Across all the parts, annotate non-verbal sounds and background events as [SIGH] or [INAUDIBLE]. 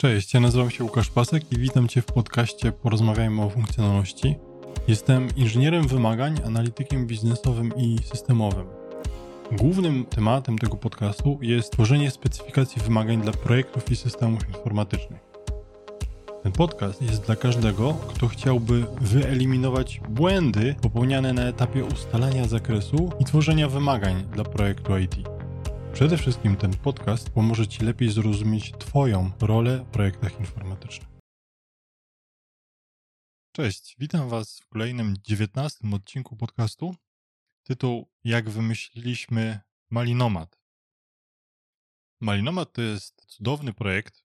Cześć, ja nazywam się Łukasz Pasek i witam Cię w podcaście Porozmawiajmy o funkcjonalności. Jestem inżynierem wymagań, analitykiem biznesowym i systemowym. Głównym tematem tego podcastu jest tworzenie specyfikacji wymagań dla projektów i systemów informatycznych. Ten podcast jest dla każdego, kto chciałby wyeliminować błędy popełniane na etapie ustalania zakresu i tworzenia wymagań dla projektu IT. Przede wszystkim ten podcast pomoże Ci lepiej zrozumieć Twoją rolę w projektach informatycznych. Cześć, witam Was w kolejnym, dziewiętnastym odcinku podcastu. Tytuł Jak wymyśliliśmy Malinomat. Malinomat to jest cudowny projekt,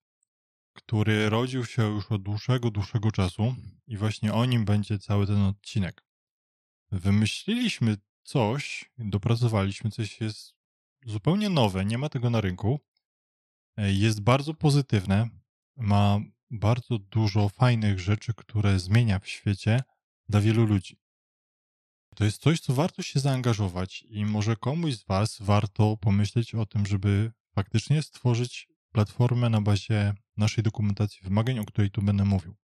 który rodził się już od dłuższego, dłuższego czasu i właśnie o nim będzie cały ten odcinek. Wymyśliliśmy coś, dopracowaliśmy coś, jest zupełnie nowe, nie ma tego na rynku. E, jest bardzo pozytywne, ma bardzo dużo fajnych rzeczy, które zmienia w świecie dla wielu ludzi. To jest coś, co warto się zaangażować i może komuś z Was warto pomyśleć o tym, żeby faktycznie stworzyć platformę na bazie naszej dokumentacji wymagań, o której tu będę mówił.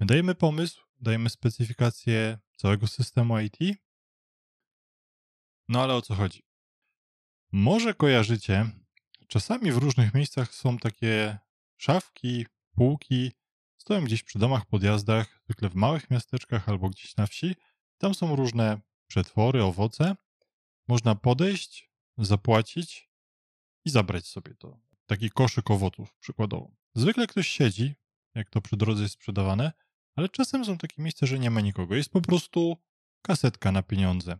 My dajemy pomysł, dajemy specyfikację całego systemu IT. No ale o co chodzi? Może kojarzycie, czasami w różnych miejscach są takie szafki, półki, stoją gdzieś przy domach, podjazdach, zwykle w małych miasteczkach albo gdzieś na wsi. Tam są różne przetwory, owoce. Można podejść, zapłacić i zabrać sobie to. Taki koszyk owoców przykładowo. Zwykle ktoś siedzi, jak to przy drodze jest sprzedawane, ale czasem są takie miejsca, że nie ma nikogo. Jest po prostu kasetka na pieniądze.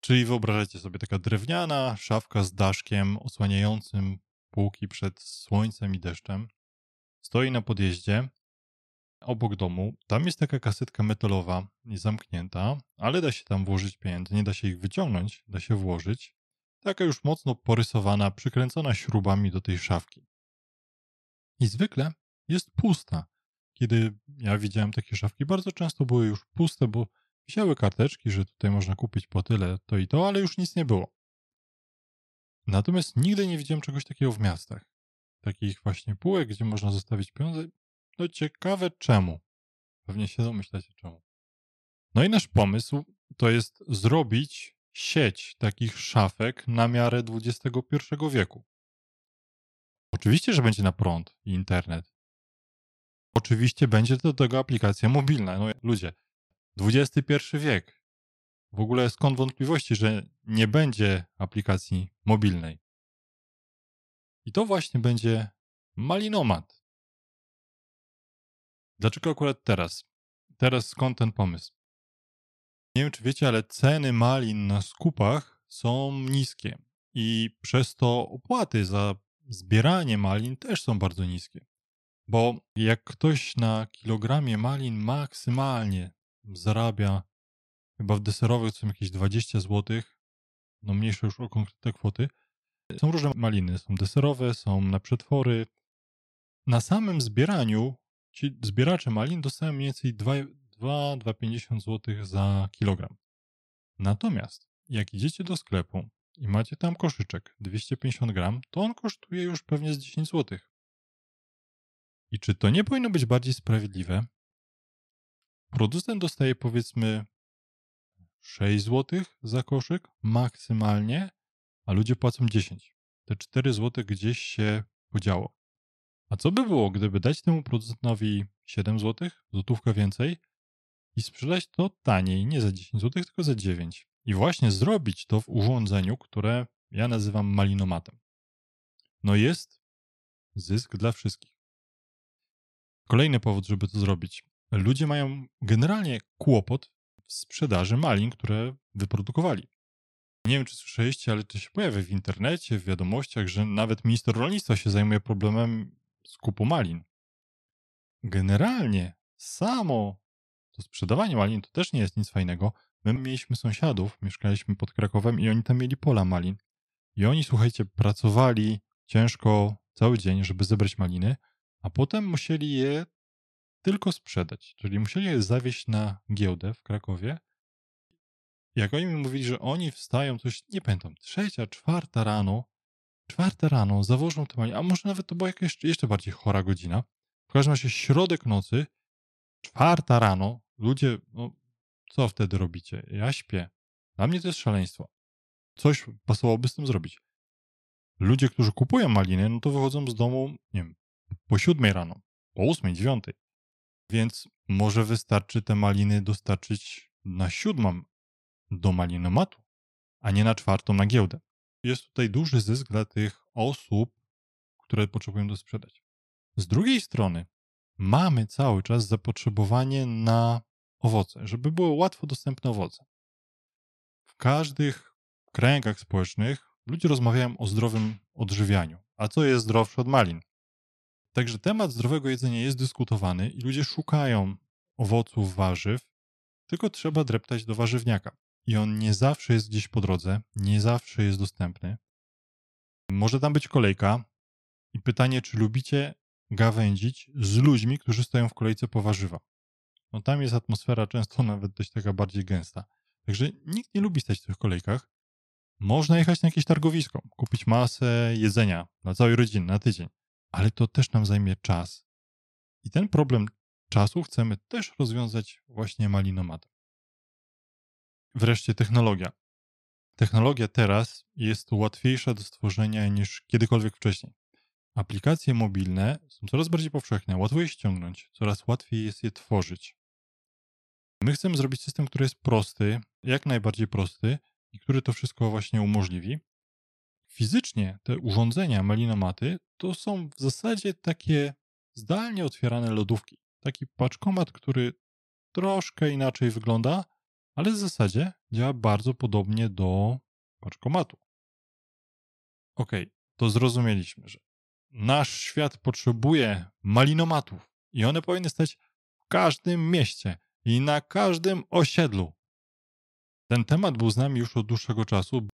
Czyli wyobrażacie sobie taka drewniana szafka z daszkiem osłaniającym półki przed słońcem i deszczem. Stoi na podjeździe obok domu. Tam jest taka kasetka metalowa, zamknięta, ale da się tam włożyć pieniądze. Nie da się ich wyciągnąć, da się włożyć. Taka już mocno porysowana, przykręcona śrubami do tej szafki. I zwykle jest pusta. Kiedy ja widziałem takie szafki, bardzo często były już puste, bo Wisiały karteczki, że tutaj można kupić po tyle, to i to, ale już nic nie było. Natomiast nigdy nie widziałem czegoś takiego w miastach. Takich właśnie półek, gdzie można zostawić pieniądze. No ciekawe czemu. Pewnie się domyślacie czemu. No i nasz pomysł to jest zrobić sieć takich szafek na miarę XXI wieku. Oczywiście, że będzie na prąd i internet. Oczywiście będzie do tego aplikacja mobilna. No ludzie, XXI wiek. W ogóle skąd wątpliwości, że nie będzie aplikacji mobilnej? I to właśnie będzie malinomat. Dlaczego akurat teraz? Teraz skąd ten pomysł? Nie wiem, czy wiecie, ale ceny malin na skupach są niskie i przez to opłaty za zbieranie malin też są bardzo niskie. Bo jak ktoś na kilogramie malin maksymalnie zarabia chyba w deserowych są jakieś 20 zł, no mniejsze już o konkretne kwoty. Są różne maliny, są deserowe, są na przetwory. Na samym zbieraniu ci zbieracze malin dostają mniej więcej 2-2,50 zł za kilogram. Natomiast jak idziecie do sklepu i macie tam koszyczek 250 gram, to on kosztuje już pewnie z 10 zł. I czy to nie powinno być bardziej sprawiedliwe, producent dostaje powiedzmy 6 zł za koszyk maksymalnie, a ludzie płacą 10. Te 4 zł gdzieś się podziało. A co by było, gdyby dać temu producentowi 7 zł, złotówkę więcej i sprzedać to taniej, nie za 10 zł, tylko za 9. I właśnie zrobić to w urządzeniu, które ja nazywam malinomatem. No jest zysk dla wszystkich. Kolejny powód, żeby to zrobić ludzie mają generalnie kłopot w sprzedaży malin, które wyprodukowali. Nie wiem, czy słyszeliście, ale to się pojawia w internecie, w wiadomościach, że nawet minister rolnictwa się zajmuje problemem skupu malin. Generalnie samo to sprzedawanie malin to też nie jest nic fajnego. My mieliśmy sąsiadów, mieszkaliśmy pod Krakowem i oni tam mieli pola malin. I oni, słuchajcie, pracowali ciężko cały dzień, żeby zebrać maliny, a potem musieli je tylko sprzedać. Czyli musieli je zawieźć na giełdę w Krakowie. Jak oni mi mówili, że oni wstają coś, nie pamiętam, trzecia, czwarta rano, czwarta rano zawożą te maliny, a może nawet to była jakaś jeszcze bardziej chora godzina. W każdym razie środek nocy, czwarta rano, ludzie, no co wtedy robicie? Ja śpię. Dla mnie to jest szaleństwo. Coś pasowałoby z tym zrobić. Ludzie, którzy kupują maliny, no to wychodzą z domu, nie wiem, po siódmej rano, po ósmej, dziewiątej. Więc może wystarczy te maliny dostarczyć na siódmą do malinomatu, a nie na czwartą na giełdę. Jest tutaj duży zysk dla tych osób, które potrzebują to sprzedać. Z drugiej strony mamy cały czas zapotrzebowanie na owoce, żeby były łatwo dostępne owoce. W każdych kręgach społecznych ludzie rozmawiają o zdrowym odżywianiu. A co jest zdrowsze od malin? Także temat zdrowego jedzenia jest dyskutowany i ludzie szukają owoców, warzyw, tylko trzeba dreptać do warzywniaka. I on nie zawsze jest gdzieś po drodze, nie zawsze jest dostępny. Może tam być kolejka i pytanie, czy lubicie gawędzić z ludźmi, którzy stoją w kolejce po warzywa. No tam jest atmosfera często [LAUGHS] nawet dość taka bardziej gęsta. Także nikt nie lubi stać w tych kolejkach. Można jechać na jakieś targowisko, kupić masę jedzenia dla całej rodziny na tydzień, ale to też nam zajmie czas. I ten problem czasu chcemy też rozwiązać właśnie malinomatem. Wreszcie technologia. Technologia teraz jest łatwiejsza do stworzenia niż kiedykolwiek wcześniej. Aplikacje mobilne są coraz bardziej powszechne, łatwo je ściągnąć, coraz łatwiej jest je tworzyć. My chcemy zrobić system, który jest prosty, jak najbardziej prosty i który to wszystko właśnie umożliwi. Fizycznie te urządzenia malinomaty to są w zasadzie takie zdalnie otwierane lodówki. Taki paczkomat, który troszkę inaczej wygląda, ale w zasadzie działa bardzo podobnie do paczkomatu. Ok, to zrozumieliśmy, że nasz świat potrzebuje malinomatów i one powinny stać w każdym mieście i na każdym osiedlu. Ten temat był z nami już od dłuższego czasu.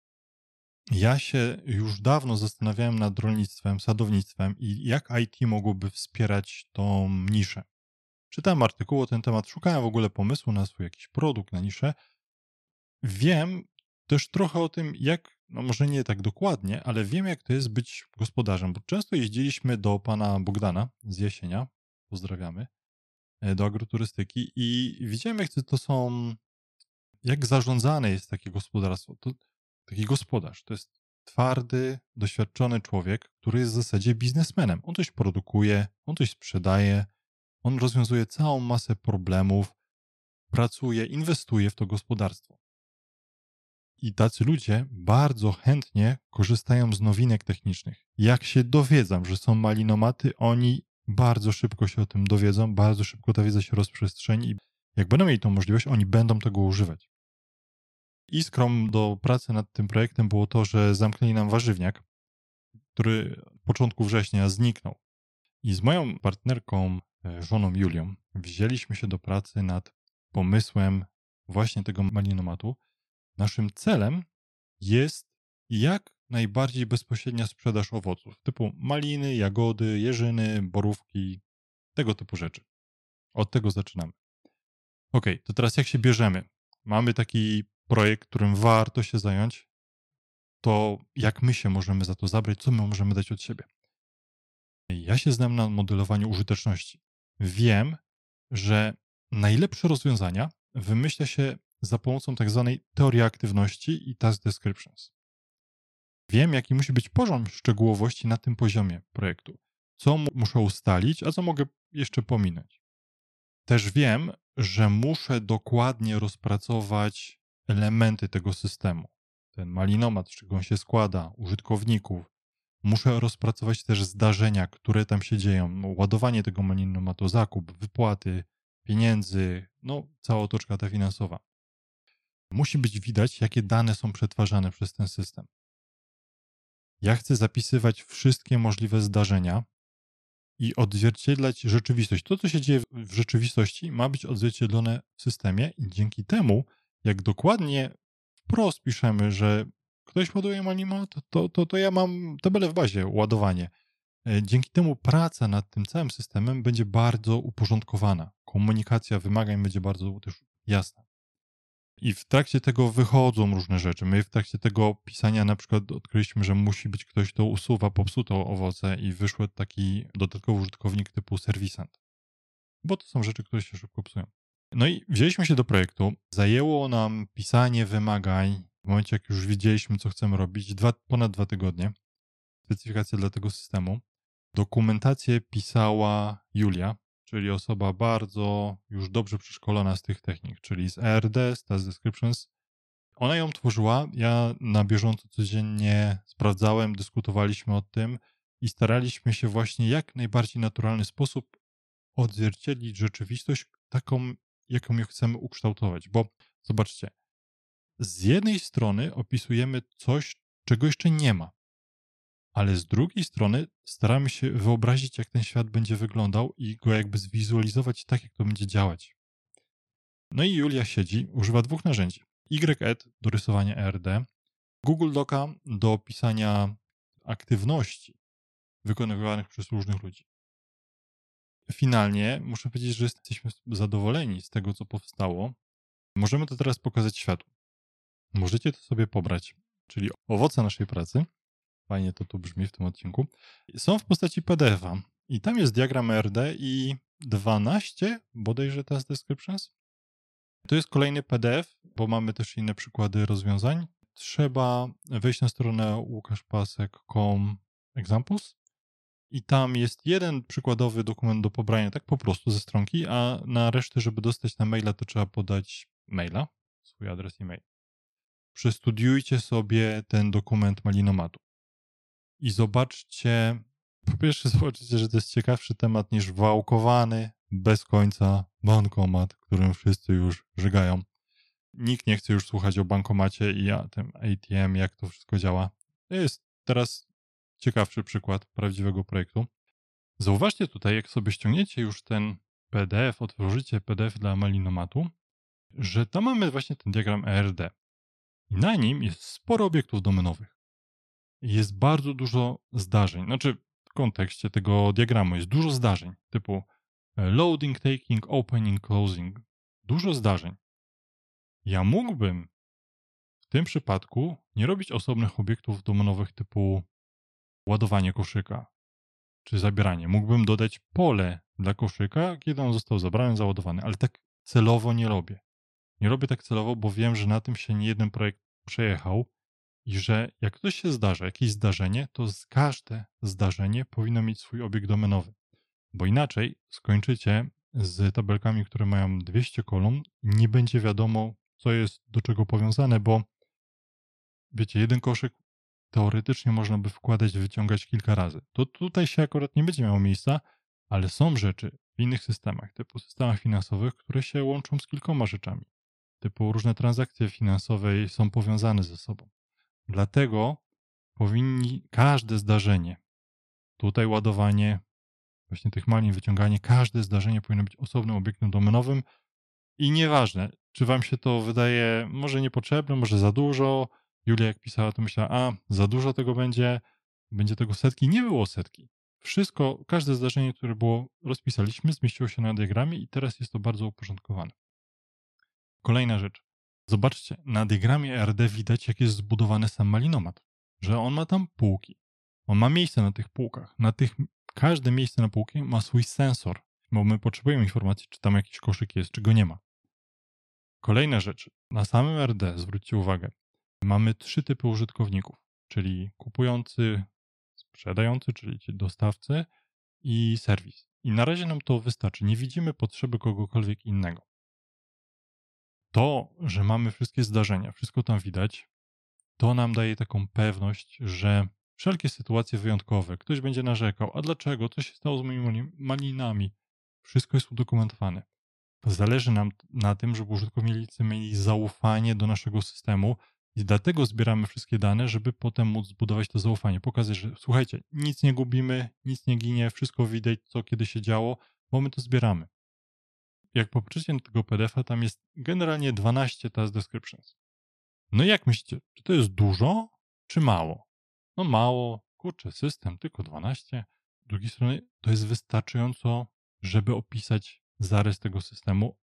Ja się już dawno zastanawiałem nad rolnictwem, sadownictwem i jak IT mogłoby wspierać tą niszę. Czytałem artykuł o ten temat, szukałem w ogóle pomysłu na swój jakiś produkt, na niszę. Wiem też trochę o tym, jak, no może nie tak dokładnie, ale wiem, jak to jest być gospodarzem, bo często jeździliśmy do pana Bogdana z Jesienia, pozdrawiamy, e, do agroturystyki i widziałem, jak to są, jak zarządzane jest takie gospodarstwo. To, taki gospodarz to jest twardy, doświadczony człowiek, który jest w zasadzie biznesmenem. On coś produkuje, on coś sprzedaje, on rozwiązuje całą masę problemów, pracuje, inwestuje w to gospodarstwo. I tacy ludzie bardzo chętnie korzystają z nowinek technicznych. Jak się dowiedzą, że są malinomaty, oni bardzo szybko się o tym dowiedzą, bardzo szybko ta wiedza się rozprzestrzeni i jak będą mieli tą możliwość, oni będą tego używać. Iskrą do pracy nad tym projektem było to, że zamknęli nam warzywniak, który w początku września zniknął. I z moją partnerką E, żoną Julią, wzięliśmy się do pracy nad pomysłem właśnie tego malinomatu. Naszym celem jest jak najbardziej bezpośrednia sprzedaż owoców, typu maliny, jagody, jeżyny, borówki, tego typu rzeczy. Od tego zaczynamy. Ok, to teraz jak się bierzemy? Mamy taki projekt, którym warto się zająć. To jak my się możemy za to zabrać? Co my możemy dać od siebie? Ja się znam na modelowaniu użyteczności wiem, że najlepsze rozwiązania wymyśla się za pomocą tak zwanej teorii aktywności i task descriptions. Wiem, jaki musi być poziom szczegółowości na tym poziomie projektu. Co muszę ustalić, a co mogę jeszcze pominąć. Też wiem, że muszę dokładnie rozpracować elementy tego systemu. Ten malinomat, z czego on się składa, użytkowników, Muszę rozpracować też zdarzenia, które tam się dzieją. No, ładowanie tego to zakup, wypłaty, pieniędzy, no cała otoczka ta finansowa. Musi być widać, jakie dane są przetwarzane przez ten system. Ja chcę zapisywać wszystkie możliwe zdarzenia i odzwierciedlać rzeczywistość. To, co się dzieje w rzeczywistości, ma być odzwierciedlone w systemie, i dzięki temu, jak dokładnie wprost piszemy, że ktoś ładuje Malima, to, to, to, to ja mam tabelę w bazie, ładowanie. E, dzięki temu praca nad tym całym systemem będzie bardzo uporządkowana. Komunikacja wymagań będzie bardzo też jasna. I w trakcie tego wychodzą różne rzeczy. My w trakcie tego pisania na przykład odkryliśmy, że musi być ktoś, kto usuwa popsute owoce i wyszły taki dodatkowy użytkownik typu serwisant. Bo to są rzeczy, które się szybko psują. No i wzięliśmy się do projektu. Zajęło nam pisanie wymagań. W momencie, jak już wiedzieliśmy, co chcemy robić, dwa, ponad dwa tygodnie. Specyfikację dla tego systemu. Dokumentację pisała Julia, czyli osoba bardzo już dobrze przeszkolona z tych technik, czyli z ERD, z Task Descriptions. Ona ją tworzyła, ja na bieżąco codziennie sprawdzałem, dyskutowaliśmy o tym i staraliśmy się właśnie jak najbardziej naturalny sposób odzwierciedlić rzeczywistość taką, jaką ją chcemy ukształtować. Bo zobaczcie, z jednej strony opisujemy coś, czego jeszcze nie ma, ale z drugiej strony staramy się wyobrazić, jak ten świat będzie wyglądał i go jakby zwizualizować tak, jak to będzie działać. No i Julia siedzi, używa dwóch narzędzi. YED do rysowania ERD, Google Doca do pisania aktywności wykonywanych przez różnych ludzi. Finalnie muszę powiedzieć, że jesteśmy zadowoleni z tego, co powstało. Możemy to teraz pokazać światu. Możecie to sobie pobrać, czyli owoce naszej pracy fajnie to tu brzmi w tym odcinku, są w postaci PDF-a. I tam jest diagram RD i 12 bodajże task descriptions. To jest kolejny PDF, bo mamy też inne przykłady rozwiązań. Trzeba wejść na stronę łukaszpasek.com examples i tam jest jeden przykładowy dokument do pobrania, tak po prostu ze stronki, a na resztę, żeby dostać na maila, to trzeba podać maila, swój adres e-mail. Przestudiujcie sobie ten dokument Malinomatu i zobaczcie, po pierwsze [LAUGHS] zobaczycie, że to jest ciekawszy temat niż wałkowany bez końca bankomat, którym wszyscy już żygają. Nikt nie chce już słuchać o bankomacie i a, tym ATM, jak to wszystko działa. Jest teraz ciekawszy przykład prawdziwego projektu. Zauważcie tutaj, jak sobie ściągniecie już ten PDF, otworzycie PDF dla Malinomatu, że tam mamy właśnie ten diagram ERD. I na nim jest sporo obiektów domenowych jest bardzo dużo zdarzeń. Znaczy, w kontekście tego diagramu jest dużo zdarzeń, typu e, loading, taking, opening, closing. Dużo zdarzeń. Ja mógłbym w tym przypadku nie robić osobnych obiektów domenowych typu ładowanie koszyka czy zabieranie. Mógłbym dodać pole dla koszyka, kiedy on został zabrany, załadowany, ale tak celowo nie robię. Nie robię tak celowo, bo wiem, że na tym się nie jeden projekt przejechał i że jak coś się zdarza, jakieś zdarzenie, to każde zdarzenie powinno mieć swój obiekt domenowy. Bo inaczej skończycie z tabelkami, które mają 200 kolumn nie będzie wiadomo, co jest do czego powiązane, bo wiecie, jeden koszyk teoretycznie można by wkładać, wyciągać kilka razy. To tutaj się akurat nie będzie miało miejsca, ale są rzeczy w innych systemach, typu systemach finansowych, które się łączą z kilkoma rzeczami. Typu różne transakcje finansowe są powiązane ze sobą. Dlatego powinni każde zdarzenie, tutaj ładowanie właśnie tych malin, wyciąganie, każde zdarzenie powinno być osobnym obiektem domenowym i nieważne, czy wam się to wydaje może niepotrzebne, może za dużo. Julia jak pisała, to myślała, a za dużo tego będzie, będzie tego setki. Nie było setki. Wszystko, każde zdarzenie, które było, rozpisaliśmy, zmieściło się na diagramie i teraz jest to bardzo uporządkowane. Kolejna rzecz. Zobaczcie, na diagramie RD widać, jak jest zbudowany sam malinomat. Że on ma tam półki. On ma miejsce na tych półkach. Na tych, każde miejsce na półki ma swój sensor, bo my potrzebujemy informacji, czy tam jakiś koszyk jest, czy go nie ma. Kolejna rzecz. Na samym RD, zwróćcie uwagę, mamy trzy typy użytkowników, czyli kupujący, sprzedający, czyli dostawcy i serwis. I na razie nam to wystarczy. Nie widzimy potrzeby kogokolwiek innego to, że mamy wszystkie zdarzenia, wszystko tam widać, to nam daje taką pewność, że wszelkie sytuacje wyjątkowe, ktoś będzie narzekał, a dlaczego, co się stało z moimi malinami, wszystko jest udokumentowane. Zależy nam na tym, żeby użytkownicy mieli zaufanie do naszego systemu i dlatego zbieramy wszystkie dane, żeby potem móc zbudować to zaufanie, pokazać, że słuchajcie, nic nie gubimy, nic nie ginie, wszystko widać, co kiedy się działo, bo my to zbieramy jak popatrzycie na tego PDF-a, tam jest generalnie 12 task descriptions. No i jak myślicie, czy to jest dużo, czy mało? No mało, kurczę, system tylko 12. Z drugiej strony to jest wystarczająco, żeby opisać zarys tego systemu,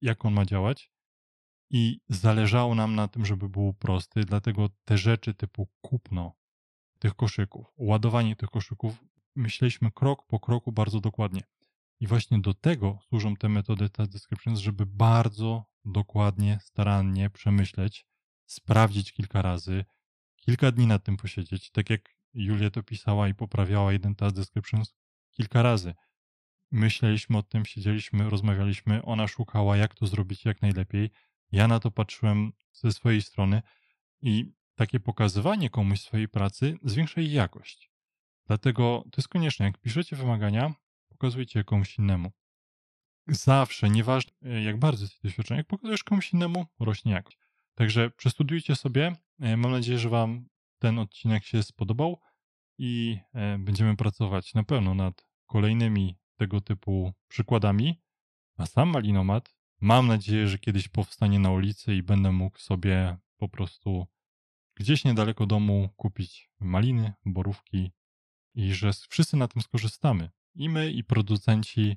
jak on ma działać. I zależało nam na tym, żeby był prosty, dlatego te rzeczy typu kupno tych koszyków, ładowanie tych koszyków, myśleliśmy krok po kroku bardzo dokładnie. I właśnie do tego służą te metody Task Descriptions, żeby bardzo dokładnie, starannie przemyśleć, sprawdzić kilka razy, kilka dni nad tym posiedzieć. Tak jak Julia to pisała i poprawiała jeden Task Descriptions kilka razy. Myśleliśmy o tym, siedzieliśmy, rozmawialiśmy, ona szukała, jak to zrobić jak najlepiej. Ja na to patrzyłem ze swojej strony i takie pokazywanie komuś swojej pracy zwiększa jej jakość. Dlatego to jest konieczne. Jak piszecie wymagania, pokazujcie komuś innemu. Zawsze, nieważne e, jak bardzo jesteś doświadczony, jak pokazujesz komuś innemu, rośnie jakość. Także przestudiujcie sobie. E, mam nadzieję, że Wam ten odcinek się spodobał i e, będziemy pracować na pewno nad kolejnymi tego typu przykładami. A sam malinomat mam nadzieję, że kiedyś powstanie na ulicy i będę mógł sobie po prostu gdzieś niedaleko domu kupić maliny, borówki i że wszyscy na tym skorzystamy. I my, i producenci,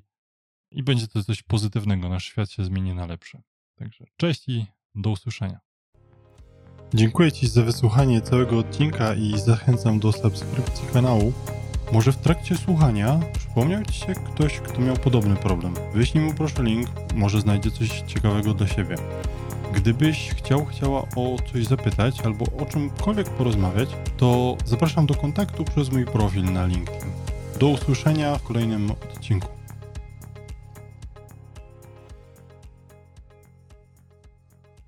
i będzie to coś pozytywnego. Nasz świat się zmieni na lepsze. Także cześć i do usłyszenia. Dziękuję Ci za wysłuchanie całego odcinka i zachęcam do subskrypcji kanału. Może w trakcie słuchania przypomniał Ci się ktoś, kto miał podobny problem. Wyślij mu proszę link, może znajdzie coś ciekawego dla siebie. Gdybyś chciał, chciała o coś zapytać albo o czymkolwiek porozmawiać, to zapraszam do kontaktu przez mój profil na LinkedIn. Do usłyszenia w kolejnym odcinku.